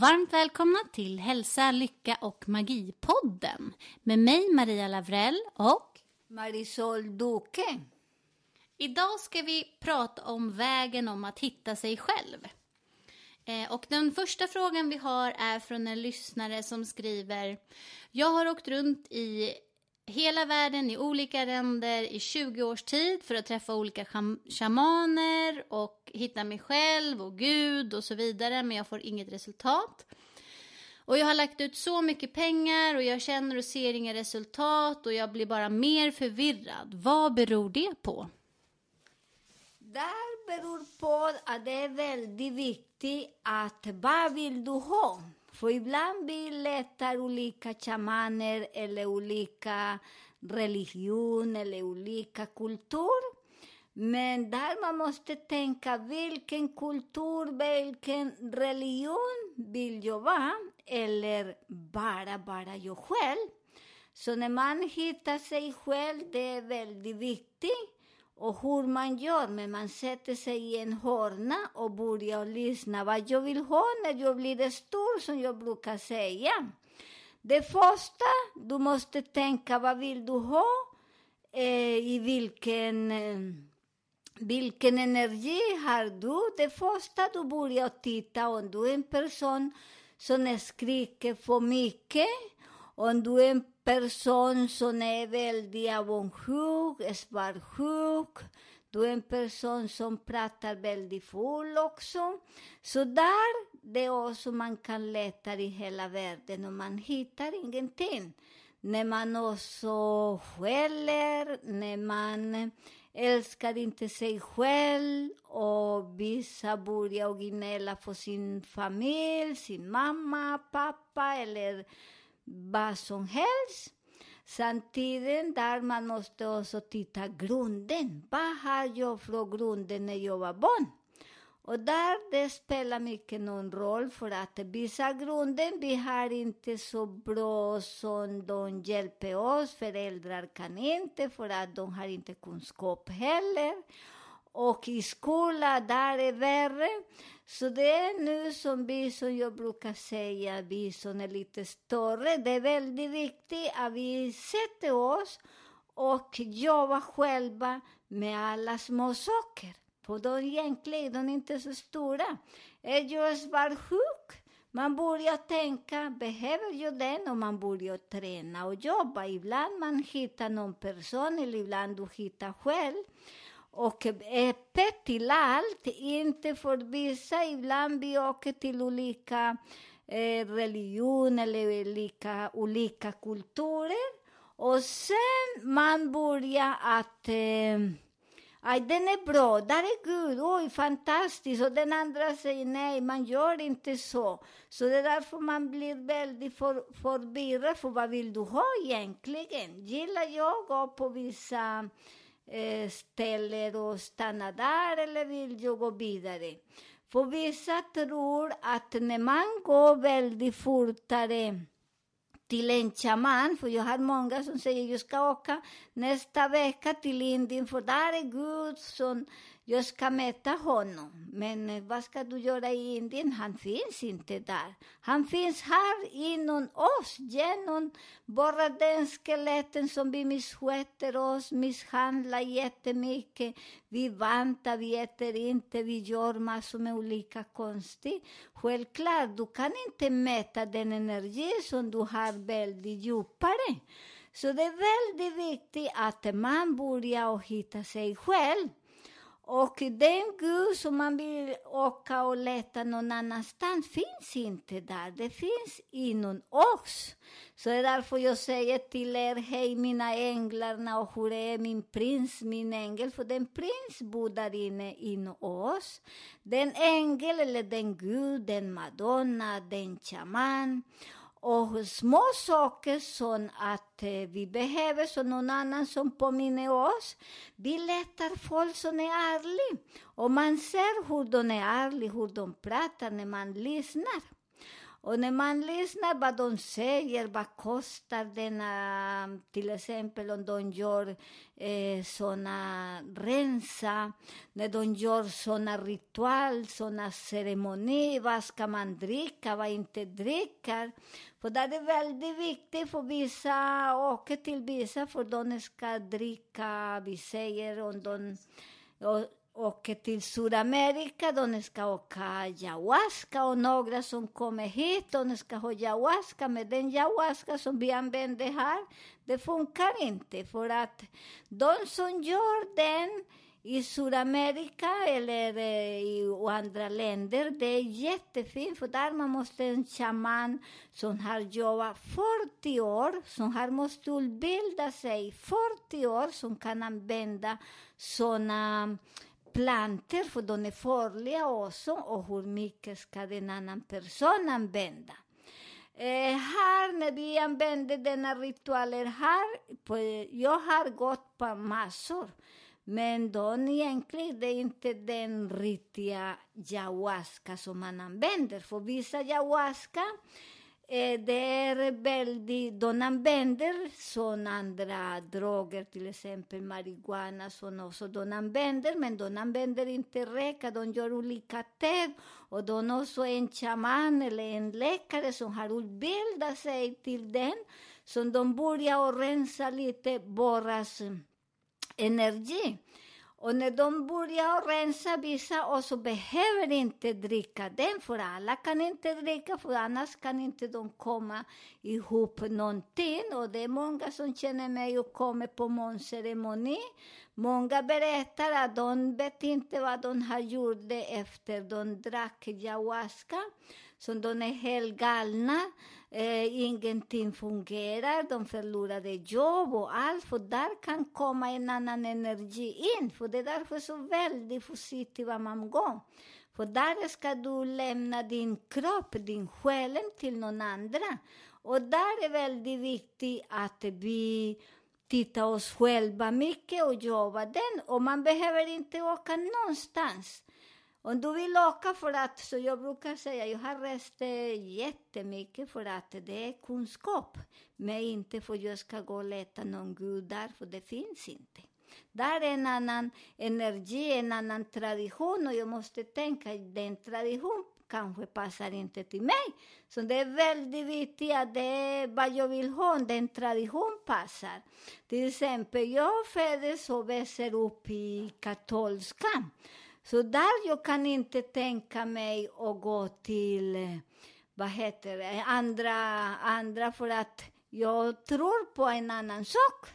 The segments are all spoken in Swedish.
Och varmt välkomna till Hälsa, Lycka och Magi-podden med mig Maria Lavrell och Marisol Duque. idag ska vi prata om vägen om att hitta sig själv. Eh, Och den första frågan vi har är från en lyssnare som skriver Jag har åkt runt i hela världen i olika länder i 20 års tid för att träffa olika shamaner och hitta mig själv och Gud och så vidare men jag får inget resultat. Och jag har lagt ut så mycket pengar och jag känner och ser inga resultat och jag blir bara mer förvirrad. Vad beror det på? Det beror på att det är väldigt viktigt att vad vill du ha? För ibland vi letar olika shamaner eller olika religion eller olika kultur. Men där man måste tänka vilken kultur, vilken religion vill jag vara? Eller bara, bara jag själv? Så när man hittar sig själv, det är väldigt viktigt. Och hur man gör, men man sätter sig i en hörna och börjar lyssna vad jag vill ha när jag blir stor, som jag brukar säga. Det första, du måste tänka vad vill du ha, eh, i vilken, eh, vilken energi har du. Det första du börjar titta om du är en person som skriker för mycket, om du är en person som är väldigt avundsjuk, svartsjuk, du är en person som pratar väldigt full också. Så där, det är också man kan leta i hela världen och man hittar ingenting. När man också skäller, när man älskar inte sig själv och vissa börjar gnälla på sin familj, sin mamma, pappa eller vad som helst. Samtidigt där man måste också titta grunden. Vad har jag från grunden när jag var barn? Och där det spelar mycket någon roll för att vissa grunden vi har inte så bra som de hjälper oss. Föräldrar kan inte för att de har inte kunskap heller. Och i skolan, där är värre. Så det är nu som vi, som jag brukar säga, vi som är lite större, det är väldigt viktigt att vi sätter oss och jobbar själva med alla små saker. För de egentligen, de är inte så stora. Är jag svartsjuk? Man börjar tänka, behöver jag den? Och man börjar träna och jobba. Ibland man hittar någon person, eller ibland du hittar själv. Och eh, öppet till allt, inte för vissa. Ibland vi åker till olika eh, religioner eller olika, olika kulturer. Och sen man börjar att, eh, Aj, den är bra, där är Gud, oj, fantastiskt. Och den andra säger nej, man gör inte så. Så det är därför man blir väldigt för, förvirrad, för vad vill du ha egentligen? Gillar jag att gå på vissa ställer och stanna där, eller vill jag gå vidare? För vissa tror att när man går väldigt fortare till en shaman, för jag har många som säger jag ska åka nästa vecka till Indien, för där är Gud som jag ska möta honom. Men eh, vad ska du göra i Indien? Han finns inte där. Han finns här inom oss, genom bara den skeletten som vi missköter oss, misshandlar jättemycket. Vi vantar, vi äter inte, vi gör massor med olika konstigt. Självklart, du kan inte mäta den energi som du har väldigt djupare. Så det är väldigt viktigt att man börjar hitta sig själv. Och den Gud som man vill åka och leta någon annanstans finns inte där. Det finns inom oss. Så det är därför jag säger till er, hej mina änglarna och hur är min prins, min ängel? För den prins bor där inne inom oss. Den ängel eller den Gud, den Madonna, den shaman. Och små saker som att eh, vi behöver, som någon annan som påminner oss. Vi letar folk som är ärliga. Och man ser hur de är ärliga, hur de pratar när man lyssnar. Och när man lyssnar vad de säger, vad kostar denna, till exempel om de gör eh, såna rensa, när de gör såna ritual, såna ceremonier, vad ska man dricka, vad inte dricka. För det är väldigt viktigt för vissa, åker till vissa för de ska dricka, vi säger om de åker till Sydamerika, de ska åka ayahuasca och några som kommer hit, de ska ha ayahuasca, men den ayahuasca som vi använder här, det funkar inte för att de som gör den i Sydamerika eller eh, i andra länder, det är jättefint för där man måste en shaman som har jobbat 40 år, som har måste utbilda sig 40 år, som kan använda såna planter, för de är farliga också, och hur mycket ska en annan person använda. Eh, här, när vi använder denna ritualer här, på, jag har gått på massor, men de egentligen, det är inte den riktiga ayahuasca som man använder. För vissa ayahuasca, eh, det är väldigt, de använder som andra droger, till exempel marijuana, som också. De använder, men de använder inte räka, de gör olika te, och de har också en shaman eller en läkare som har utbildat sig till den, så de börjar rensa lite våras energi. Och när de börjar rensa vissa och så behöver inte dricka den, för alla kan inte dricka, för annars kan inte de komma ihop någonting. Och det är många som känner mig och kommer på månceremoni. Många berättar att de vet inte vad de har gjort efter de drack ayahuasca. Så de är helt galna. Eh, ingenting fungerar, de förlorade jobb och allt, för där kan komma en annan energi in. För det är därför så väldigt försiktig vad man går. För där ska du lämna din kropp, din själ till någon andra. Och där är väldigt viktigt att vi tittar oss själva mycket och jobbar den. Och man behöver inte åka någonstans. Om du vill åka för att, så jag brukar säga, jag har rest jättemycket för att det är kunskap. Men inte för att jag ska gå och leta någon gud där, för det finns inte. Där är en annan energi, en annan tradition och jag måste tänka, den tradition kanske passar inte till mig. Så det är väldigt viktigt att det är vad jag vill ha, om den tradition passar. Till exempel, jag föddes och växer upp i katolska. Så där jag kan inte tänka mig att gå till, eh, vad heter det, andra, andra för att jag tror på en annan sak.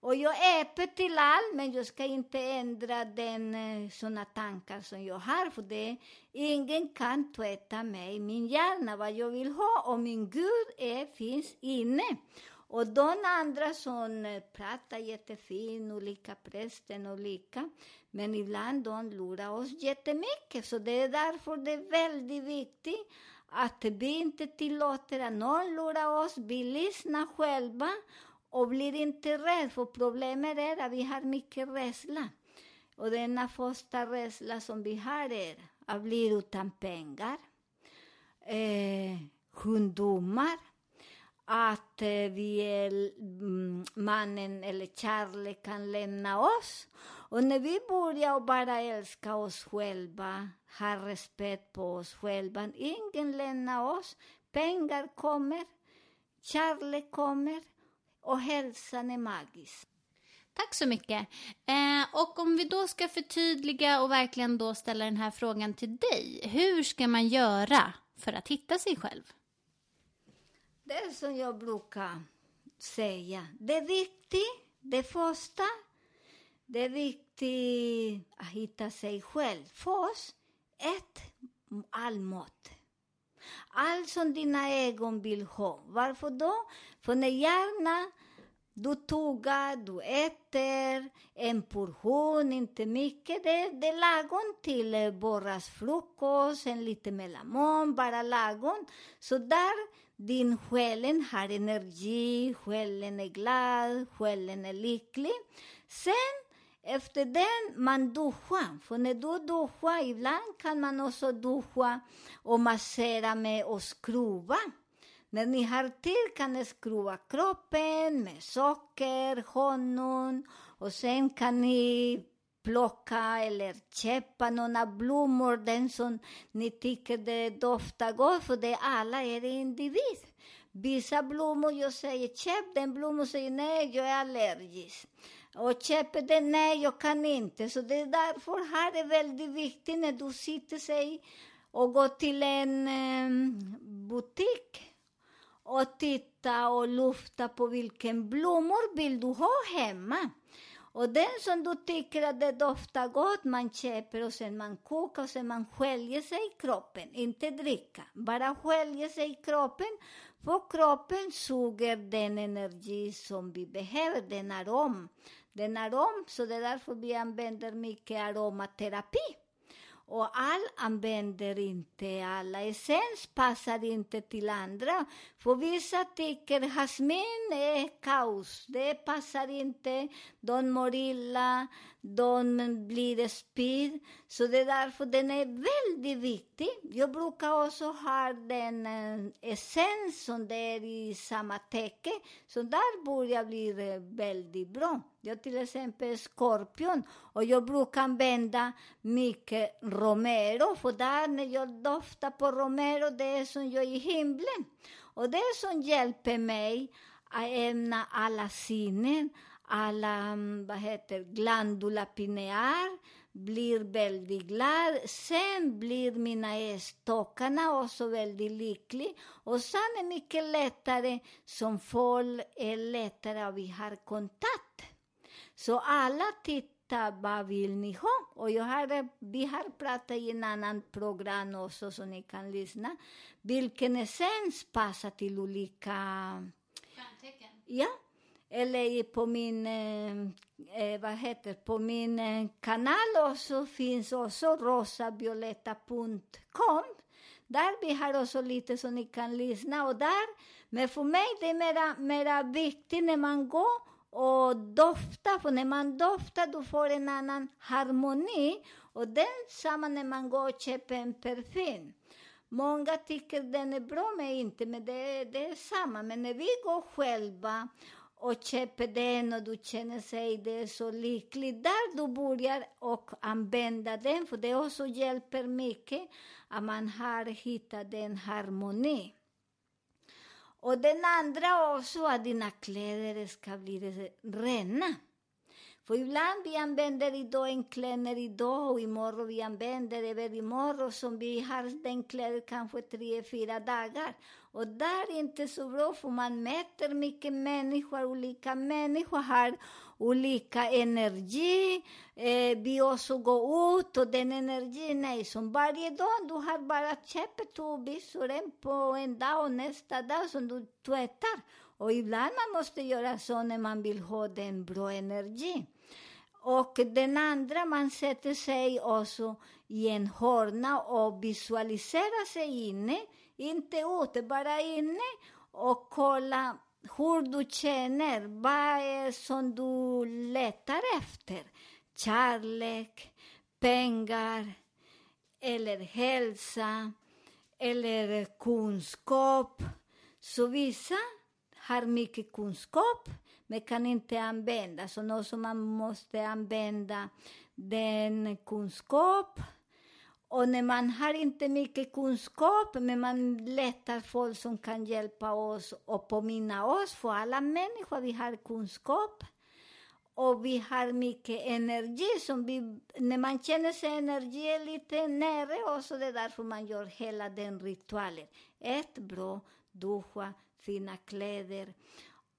Och jag är öppen till allt, men jag ska inte ändra den eh, såna tankar som jag har, för det ingen kan tvätta mig, min hjärna, vad jag vill ha, och min Gud är, finns inne. Och de andra som eh, pratar jättefint, olika prästen, olika. Men ibland de lurar oss jättemycket. Så det är därför det är väldigt viktigt att vi inte tillåter att någon lurar oss. Vi lyssnar själva och blir inte rädda. För problemet är att vi har mycket rädsla. Och denna första rädsla som vi har är att bli utan pengar, eh, sjukdomar, att eh, vi är, mm, mannen eller Charlie kan lämna oss. Och när vi börjar bara älska oss själva, ha respekt på oss själva, ingen lämnar oss, pengar kommer, Charlie kommer och hälsan är magisk. Tack så mycket. Eh, och om vi då ska förtydliga och verkligen då ställa den här frågan till dig. Hur ska man göra för att hitta sig själv? Det är som jag brukar säga. Det är viktigt, det första, det är viktigt att hitta sig själv. Först, ett, all mat. Allt som dina ögon vill ha. Varför då? För när hjärnan, du tuggar, du äter en portion, inte mycket. Det, det är lagom till eh, borras frukost, en lite mellanmål, bara lagom. Så där din själen har energi, själen är glad, själen är lycklig. Sen efter den, man duschar. För när du duschar, ibland kan man också duscha och massera med och skruva. När ni har tid kan ni skruva kroppen med socker, honung och sen kan ni plocka eller köpa några blommor, den som ni tycker det doftar gott, för det alla är individ. Vissa blommor, jag säger köp den blomman, säger nej, jag är allergisk. Och köper den, nej, jag kan inte. Så det är därför här är väldigt viktigt när du sitter sig och går till en ehm, butik och titta och lufta på vilken blommor vill du ha hemma. Och den som du tycker att det doftar gott, man köper och sen man kokar och sen man sköljer sig i kroppen. Inte dricka, bara sköljer sig i kroppen. För kroppen suger den energi som vi behöver, den arom. Den arom, så det är därför vi använder mycket aromaterapi. Och all använder inte, alla essens passar inte till andra. För vissa tycker jasmin är kaos, det passar inte, de mår illa, de blir spyr. Så det är därför den är väldigt viktig. Jag brukar också ha den eh, essens som det är i samma täcke, så där börjar bli eh, väldigt bra. Jag till exempel skorpion och jag brukar använda mycket romero, för där när jag doftar på romero, det är som jag är i himlen. Och det är som hjälper mig att ämna alla sinnen, alla, mm, vad heter glandula pinear blir väldigt glad. Sen blir mina stockarna också väldigt lyckliga. Och sen är det mycket lättare, som folk är lättare att vi har kontakt. Så alla tittar, vad vill ni ha? Och jag har, vi har pratat i en annan program också, så ni kan lyssna. Vilken essens passar till olika... Ja, eller på min, eh, eh, vad heter på min eh, kanal också finns också rosavioletta.com. Där vi har också lite så ni kan lyssna och där, men för mig det är mera, mera viktigt när man går och dofta, för när man doftar du får en annan harmoni och den samma när man går och köper en parfym. Många tycker den är bra, men inte, men det, det är samma. Men när vi går själva och köper den och du känner sig det är så lycklig, där du börjar och använda den, för det också hjälper mycket att man har hittat den harmoni. Och den andra också, att dina kläder ska bli rena. För ibland vi använder idag en kläder idag och imorgon vi använder över imorgon som vi har den kläder kanske tre, fyra dagar. Och där är inte så bra, för man mäter mycket människor, olika människor här olika energi. Eh, vi också går ut och den energin är som varje dag. Du har bara köpt två byxor, en på en dag och nästa dag som du tvättar. Och ibland man måste göra så när man vill ha den bra energi. Och den andra, man sätter sig också i en hörna och visualiserar sig inne, inte ute, bara inne och kolla hur du känner, vad är som du letar efter? Kärlek, pengar, eller hälsa, eller kunskap. Så vissa har mycket kunskap, men kan inte använda. Så något som man måste använda den kunskap. Och när man har inte mycket kunskap, men man letar folk som kan hjälpa oss och påminna oss, för alla människor vi har kunskap. Och vi har mycket energi. Som vi, när man känner sig energi lite nere, och så det är därför man gör hela den ritualen. Ät bra, duscha, fina kläder.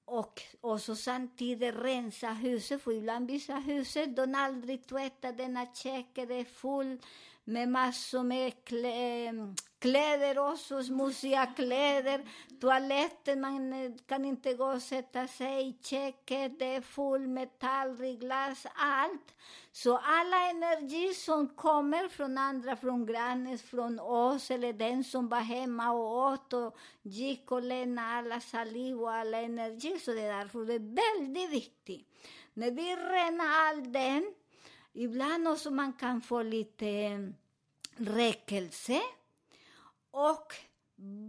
Och, och så samtidigt rensa huset, för ibland vissa huset, de aldrig tvättar denna köket, är full med massor med klä, kläder också, smutsiga kläder. Toaletten, man kan inte gå och sätta sig i köket, det är full med tallrik, glas, allt. Så alla energi som kommer från andra, från grannen, från oss, eller den som var hemma och åt och gick och lämnade alla saliv och alla energi, så det är därför det är väldigt viktigt. När vi renar all den, ibland också man kan få lite mm, räckelse och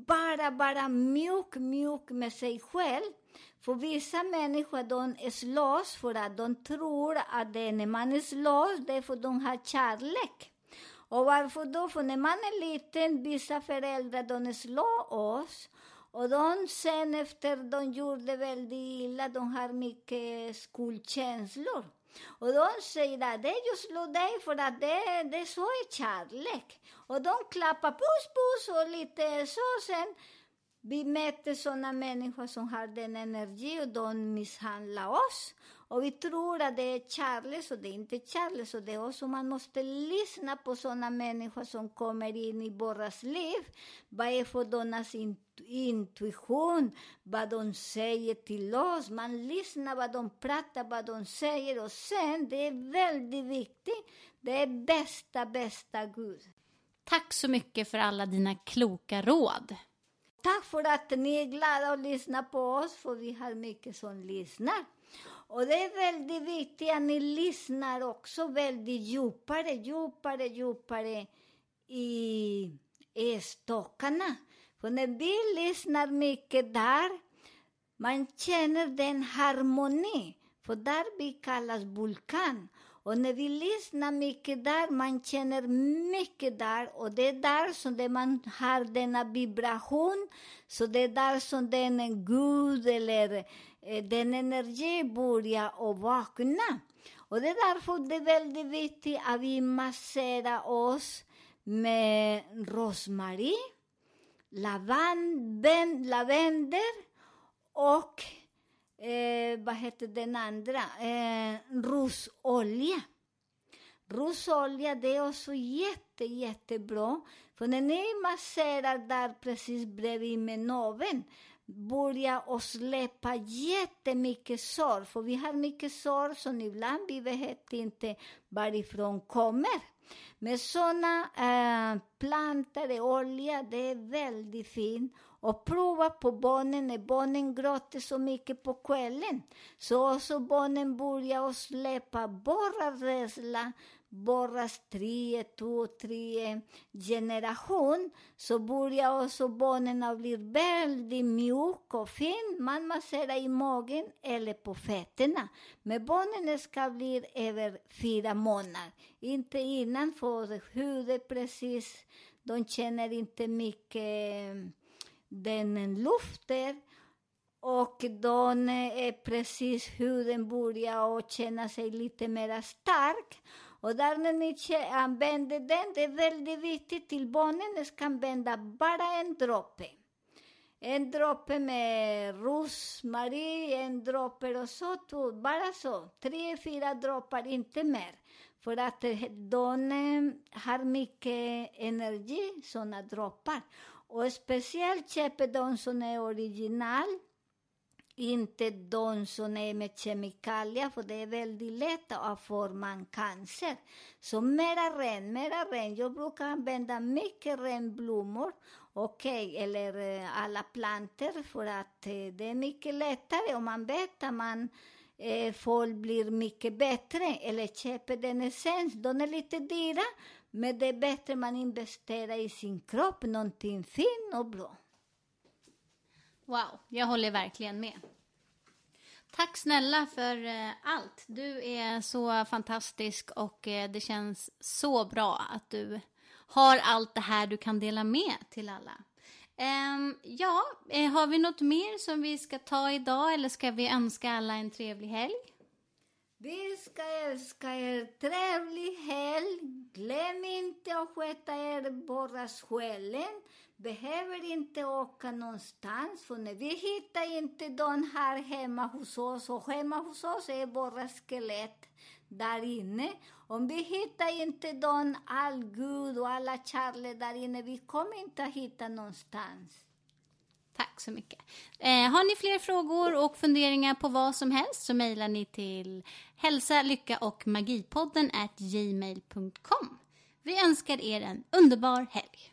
bara vara mjuk, mjuk med sig själv. För vissa människor de slåss för att de tror att det, när man slåss, det är för att de har kärlek. Och varför då? För när man är liten, vissa föräldrar de slår oss och de sen efter de gjorde väldigt illa, de har mycket skuldkänslor. Och de säger att det är just slå dig för att det, det är så är kärlek. Och de klappar puss, puss och lite så sen. Vi möter sådana människor som har den energi och de misshandlar oss. Och vi tror att det är kärlek, och det är inte kärlek. och det är också man måste lyssna på sådana människor som kommer in i våras liv. Vad är för deras intuition? Vad de säger till oss? Man lyssnar vad de pratar, vad de säger. Och sen, det är väldigt viktigt, det är bästa, bästa Gud. Tack så mycket för alla dina kloka råd. Tack för att ni är glada att lyssna på oss, för vi har mycket som lyssnar. Och det är väldigt viktigt att ni lyssnar också väldigt djupare, djupare, djupare i, i stockarna. För när vi lyssnar mycket där, man känner den harmoni. För där vi kallas vulkan. Och när vi lyssnar mycket där, man känner mycket där. Och det är där som det man har denna vibration. Så det är där som den Gud eller eh, den energi börjar att vakna. Och det är därför det är väldigt viktigt att vi masserar oss med rosmarin, lavendel och eh, vad heter den andra? Eh, rosolja. Rosolja, det är också jätte, jättebra. För när ni masserar där precis bredvid med naveln, börjar och släppa jättemycket sår. För vi har mycket sår som ibland vi vet inte varifrån kommer. Med sådana eh, plantor och olja, det är väldigt fint. Och prova på barnen när barnen gråter så mycket på kvällen. Så också barnen börjar släppa bara rädsla, bara tre, två, tre generation. Så börjar också barnen att bli väldigt mjuk och fin. Man masserar i magen eller på fötterna. Men barnen ska bli över fyra månader. Inte innan, för huvudet precis, de känner inte mycket den luften och då är precis huden börjar att känna sig lite mer stark. Och där när ni använder den, det är väldigt viktigt till barnen ska använda bara en droppe. en droppe med rosmarin, en droppe och så, två, bara så. Tre, fyra droppar, inte mer. För att eh, de eh, har mycket energi, sådana droppar. Och speciellt köper de som är original, inte de som är med kemikalier, för det är väldigt lätt att få man cancer. Så mera ren, mera ren. Jag brukar använda mycket renblommor, okej, eller alla planter, för att det är mycket lättare om man vet att man eh, folk blir mycket bättre, eller köper den essens. De är lite dyra, men det är bättre man investerar i sin kropp, någonting fint och bra. Wow, jag håller verkligen med. Tack snälla för eh, allt. Du är så fantastisk och eh, det känns så bra att du har allt det här du kan dela med till alla. Ehm, ja, eh, har vi något mer som vi ska ta idag eller ska vi önska alla en trevlig helg? Vi ska älska er. Trevlig helg. Glöm inte att sköta er bara själen. Behöver inte åka någonstans, för när vi hittar inte de här hemma hos oss, och hemma hos oss är bara skelett där inne. Om vi hittar inte dem, all Gud och alla kärlek där inne, vi kommer inte att hitta någonstans. Tack så mycket. Eh, har ni fler frågor och funderingar på vad som helst så mejlar ni till hälsa, lycka och magipodden at gmail.com. Vi önskar er en underbar helg.